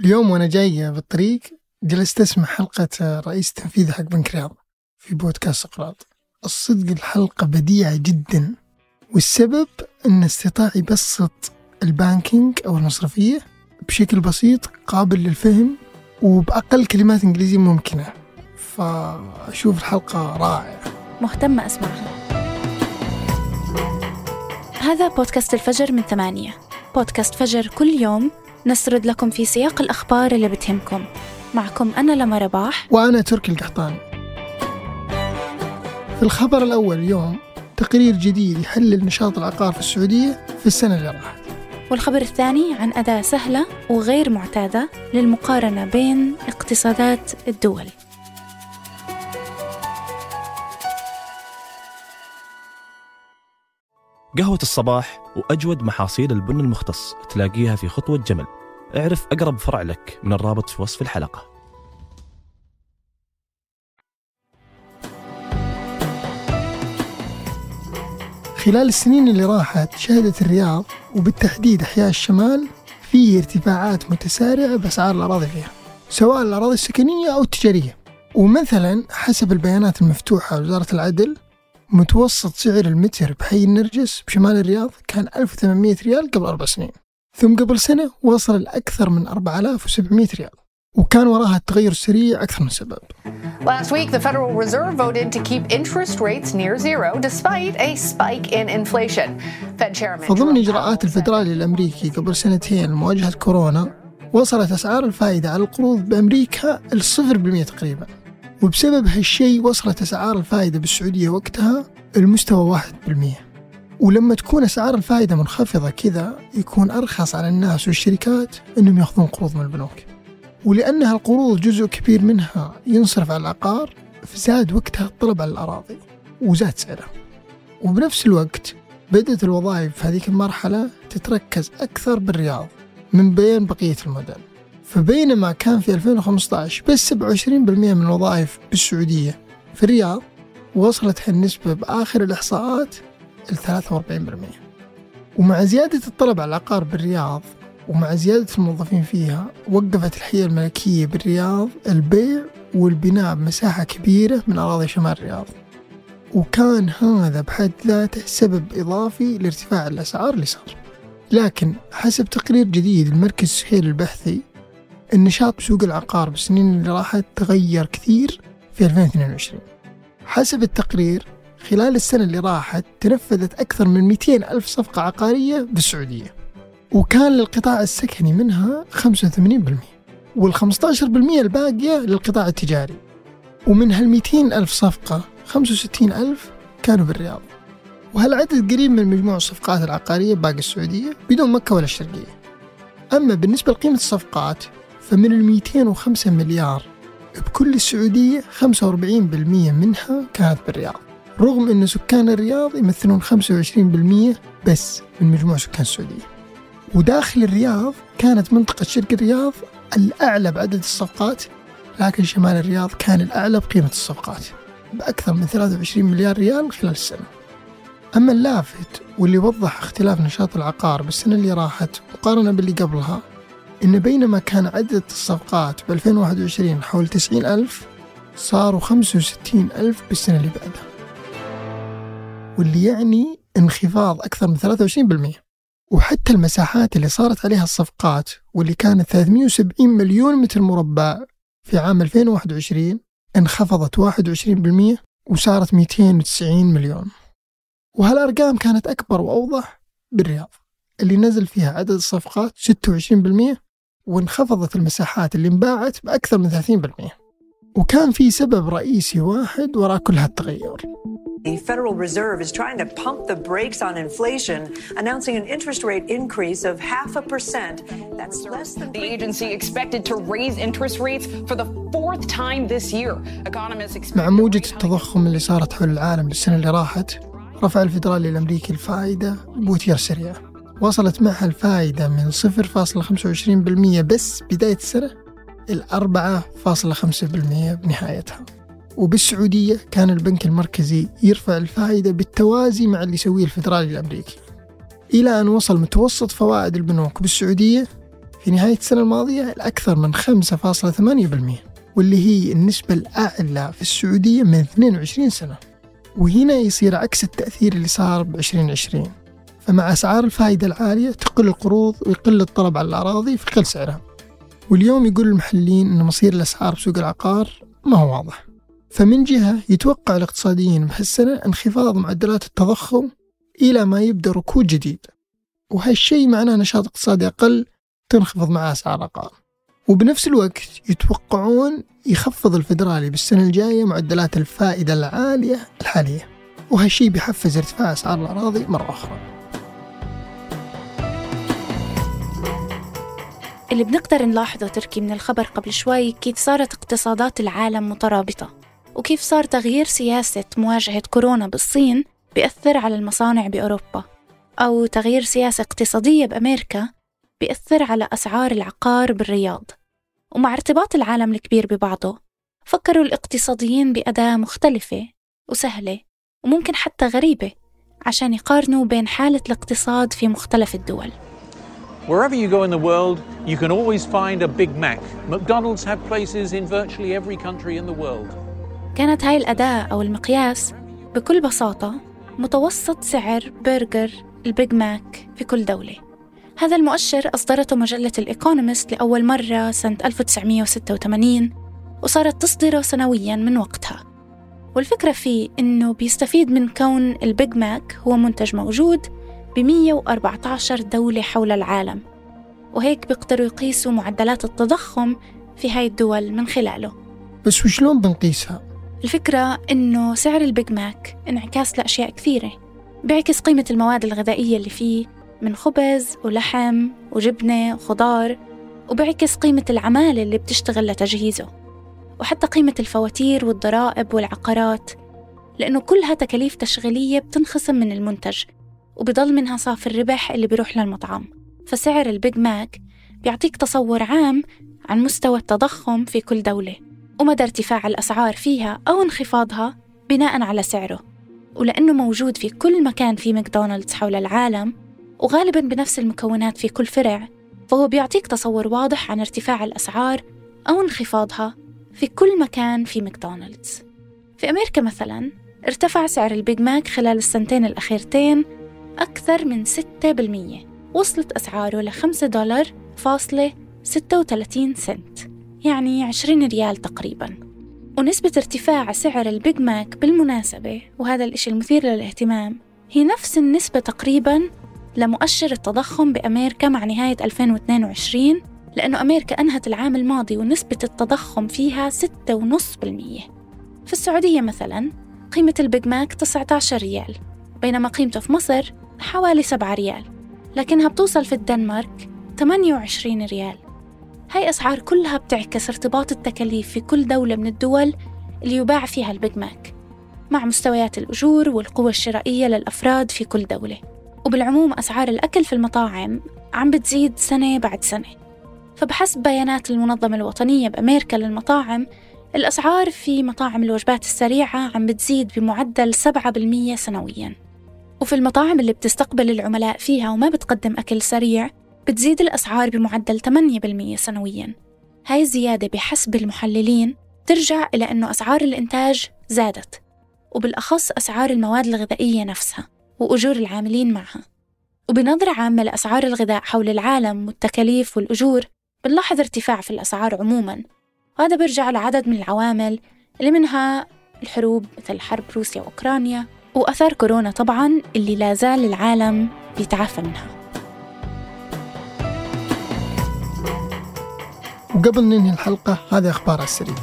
اليوم وأنا جاي بالطريق جلست أسمع حلقة رئيس التنفيذي حق بنك رياض في بودكاست سقراط الصدق الحلقة بديعة جدا والسبب أن استطاع يبسط البانكينج أو المصرفية بشكل بسيط قابل للفهم وبأقل كلمات إنجليزية ممكنة. فأشوف الحلقة رائعة. مهتمة أسمعها. هذا بودكاست الفجر من ثمانية. بودكاست فجر كل يوم نسرد لكم في سياق الأخبار اللي بتهمكم. معكم أنا لما رباح. وأنا تركي القحطاني في الخبر الأول اليوم تقرير جديد يحلل نشاط العقار في السعودية في السنة اللي راحت. والخبر الثاني عن أداة سهلة وغير معتادة للمقارنة بين اقتصادات الدول. قهوة الصباح وأجود محاصيل البن المختص تلاقيها في خطوة جمل. اعرف أقرب فرع لك من الرابط في وصف الحلقة. خلال السنين اللي راحت شهدت الرياض وبالتحديد أحياء الشمال في ارتفاعات متسارعة بأسعار الأراضي فيها سواء الأراضي السكنية أو التجارية. ومثلا حسب البيانات المفتوحة لوزارة العدل متوسط سعر المتر بحي النرجس بشمال الرياض كان 1800 ريال قبل أربع سنين. ثم قبل سنة وصل لأكثر من 4700 ريال وكان وراها التغير السريع أكثر من سبب Last week, the Federal Reserve voted to keep interest rates near zero despite a spike in inflation. Fed Chairman فضمن إجراءات الفدرالي الأمريكي قبل سنتين لمواجهة كورونا وصلت أسعار الفائدة على القروض بأمريكا الصفر بالمية تقريبا وبسبب هالشيء وصلت أسعار الفائدة بالسعودية وقتها المستوى واحد بالمية ولما تكون أسعار الفائدة منخفضة كذا يكون أرخص على الناس والشركات أنهم يأخذون قروض من البنوك. ولأن هالقروض جزء كبير منها ينصرف على العقار فزاد وقتها الطلب على الأراضي وزاد سعرها. وبنفس الوقت بدأت الوظائف في هذيك المرحلة تتركز أكثر بالرياض من بين بقية المدن. فبينما كان في 2015 بس 27% من الوظائف بالسعودية في الرياض وصلت هالنسبة بآخر الإحصاءات ل 43% ومع زيادة الطلب على العقار بالرياض ومع زيادة الموظفين فيها وقفت الحية الملكية بالرياض البيع والبناء بمساحة كبيرة من أراضي شمال الرياض. وكان هذا بحد ذاته سبب إضافي لارتفاع الأسعار اللي صار. لكن حسب تقرير جديد لمركز سهيل البحثي النشاط بسوق العقار بالسنين اللي راحت تغير كثير في 2022 حسب التقرير خلال السنة اللي راحت تنفذت أكثر من 200 ألف صفقة عقارية بالسعودية. وكان للقطاع السكني منها 85% وال 15% الباقية للقطاع التجاري. ومن هال 200 ألف صفقة 65 ألف كانوا بالرياض. وهالعدد قريب من مجموع الصفقات العقارية باقي السعودية بدون مكة ولا الشرقية. أما بالنسبة لقيمة الصفقات فمن ال 205 مليار بكل السعودية 45% منها كانت بالرياض. رغم أن سكان الرياض يمثلون 25% بس من مجموع سكان السعودية. وداخل الرياض كانت منطقة شرق الرياض الأعلى بعدد الصفقات لكن شمال الرياض كان الأعلى بقيمة الصفقات بأكثر من 23 مليار ريال خلال السنة. أما اللافت واللي وضح اختلاف نشاط العقار بالسنة اللي راحت مقارنة باللي قبلها إن بينما كان عدد الصفقات ب 2021 حول 90 ألف صاروا 65 ألف بالسنة اللي بعدها. واللي يعني انخفاض أكثر من 23% وحتى المساحات اللي صارت عليها الصفقات واللي كانت 370 مليون متر مربع في عام 2021 انخفضت 21% وصارت 290 مليون. وهالأرقام كانت أكبر وأوضح بالرياض اللي نزل فيها عدد الصفقات 26% وانخفضت المساحات اللي انباعت بأكثر من 30% وكان في سبب رئيسي واحد وراء كل هالتغير. The Federal Reserve is trying to pump the brakes on inflation, announcing an interest rate increase of half a percent. That's less than the agency expected to raise interest rates for the fourth time this year. Economists expect مع موجة التضخم اللي صارت حول العالم بالسنة اللي راحت رفع الفدرالي الأمريكي الفائدة بوتيرة سريعة وصلت معها الفائدة من 0.25% بس بداية السنة إلى 4.5% بنهايتها وبالسعودية كان البنك المركزي يرفع الفائدة بالتوازي مع اللي يسويه الفدرالي الأمريكي. إلى أن وصل متوسط فوائد البنوك بالسعودية في نهاية السنة الماضية لأكثر من 5.8% واللي هي النسبة الأعلى في السعودية من 22 سنة. وهنا يصير عكس التأثير اللي صار ب 2020 فمع أسعار الفائدة العالية تقل القروض ويقل الطلب على الأراضي فيقل سعرها. واليوم يقول المحللين أن مصير الأسعار بسوق العقار ما هو واضح. فمن جهة يتوقع الاقتصاديين بهالسنة انخفاض معدلات التضخم إلى ما يبدأ ركود جديد. وهالشيء معناه نشاط اقتصادي أقل تنخفض معاه أسعار العقار وبنفس الوقت يتوقعون يخفض الفدرالي بالسنة الجاية معدلات الفائدة العالية الحالية. وهالشيء بيحفز ارتفاع أسعار الأراضي مرة أخرى. اللي بنقدر نلاحظه تركي من الخبر قبل شوي كيف صارت اقتصادات العالم مترابطة؟ وكيف صار تغيير سياسة مواجهة كورونا بالصين بيأثر على المصانع بأوروبا أو تغيير سياسة اقتصادية بأمريكا بيأثر على أسعار العقار بالرياض ومع ارتباط العالم الكبير ببعضه فكروا الاقتصاديين بأداة مختلفة وسهلة وممكن حتى غريبة عشان يقارنوا بين حالة الاقتصاد في مختلف الدول Wherever you go in the world, you can always find a Big Mac. McDonald's have places in virtually every country in the world. كانت هاي الأداة أو المقياس بكل بساطة متوسط سعر برجر ال Big Mac في كل دولة. هذا المؤشر أصدرته مجلة الإيكونومست لأول مرة سنة 1986 وصارت تصدره سنويا من وقتها. والفكرة فيه إنه بيستفيد من كون ال Big Mac هو منتج موجود ب 114 دولة حول العالم وهيك بيقدروا يقيسوا معدلات التضخم في هاي الدول من خلاله. بس وشلون بنقيسها؟ الفكرة إنه سعر ال Big Mac انعكاس لأشياء كثيرة بيعكس قيمة المواد الغذائية اللي فيه من خبز ولحم وجبنة وخضار وبيعكس قيمة العمالة اللي بتشتغل لتجهيزه وحتى قيمة الفواتير والضرائب والعقارات لأنه كلها تكاليف تشغيلية بتنخصم من المنتج وبضل منها صافي الربح اللي بيروح للمطعم. فسعر ال Big Mac بيعطيك تصور عام عن مستوى التضخم في كل دولة. ومدى ارتفاع الأسعار فيها أو انخفاضها بناء على سعره. ولأنه موجود في كل مكان في ماكدونالدز حول العالم وغالبا بنفس المكونات في كل فرع فهو بيعطيك تصور واضح عن ارتفاع الأسعار أو انخفاضها في كل مكان في ماكدونالدز. في أمريكا مثلا ارتفع سعر ال Big Mac خلال السنتين الأخيرتين أكثر من 6% وصلت أسعاره ل 5 دولار فاصلة 36 سنت. يعني 20 ريال تقريبا. ونسبة ارتفاع سعر ال Big Mac بالمناسبة وهذا الإشي المثير للاهتمام هي نفس النسبة تقريبا لمؤشر التضخم بأمريكا مع نهاية 2022 لأنه أمريكا أنهت العام الماضي ونسبة التضخم فيها 6.5% في السعودية مثلا قيمة ال Big Mac 19 ريال بينما قيمته في مصر حوالي 7 ريال لكنها بتوصل في الدنمارك 28 ريال. هاي أسعار كلها بتعكس ارتباط التكاليف في كل دولة من الدول اللي يباع فيها ال Big Mac مع مستويات الأجور والقوة الشرائية للأفراد في كل دولة. وبالعموم أسعار الأكل في المطاعم عم بتزيد سنة بعد سنة. فبحسب بيانات المنظمة الوطنية بأمريكا للمطاعم الأسعار في مطاعم الوجبات السريعة عم بتزيد بمعدل 7% سنوياً. وفي المطاعم اللي بتستقبل العملاء فيها وما بتقدم أكل سريع بتزيد الأسعار بمعدل 8% سنوياً. هاي الزيادة بحسب المحللين ترجع إلى أنه أسعار الإنتاج زادت وبالأخص أسعار المواد الغذائية نفسها وأجور العاملين معها. وبنظرة عامة لأسعار الغذاء حول العالم والتكاليف والأجور بنلاحظ ارتفاع في الأسعار عموما. وهذا بيرجع لعدد من العوامل اللي منها الحروب مثل حرب روسيا وأوكرانيا وأثار كورونا طبعا اللي لا زال العالم بيتعافى منها. وقبل ننهي الحلقة هذه أخبار السريع.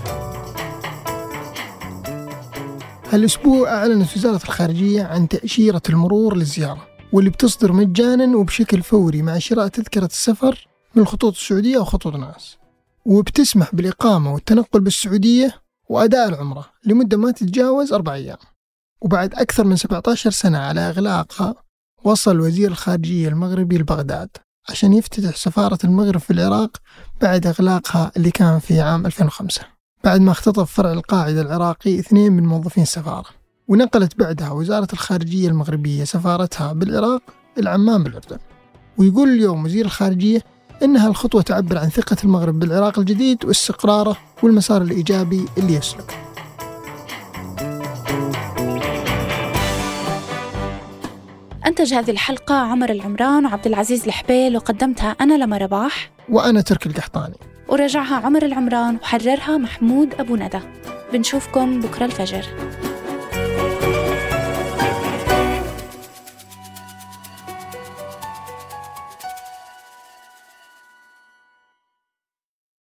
هالأسبوع أعلنت وزارة الخارجية عن تأشيرة المرور للزيارة واللي بتصدر مجانا وبشكل فوري مع شراء تذكرة السفر من الخطوط السعودية وخطوط ناس. وبتسمح بالإقامة والتنقل بالسعودية وأداء العمرة لمدة ما تتجاوز أربع أيام. وبعد أكثر من 17 سنة على إغلاقها وصل وزير الخارجية المغربي لبغداد. عشان يفتتح سفارة المغرب في العراق بعد إغلاقها اللي كان في عام 2005 بعد ما اختطف فرع القاعدة العراقي اثنين من موظفين السفارة ونقلت بعدها وزارة الخارجية المغربية سفارتها بالعراق إلى عمان بالأردن. ويقول اليوم وزير الخارجية إنها الخطوة تعبر عن ثقة المغرب بالعراق الجديد واستقراره والمسار الإيجابي اللي يسلكه. أنتج هذه الحلقة عمر العمران وعبد العزيز الحبيل وقدمتها أنا لما رباح. وأنا ترك القحطاني. وراجعها عمر العمران وحررها محمود أبو ندى. بنشوفكم بكرة الفجر.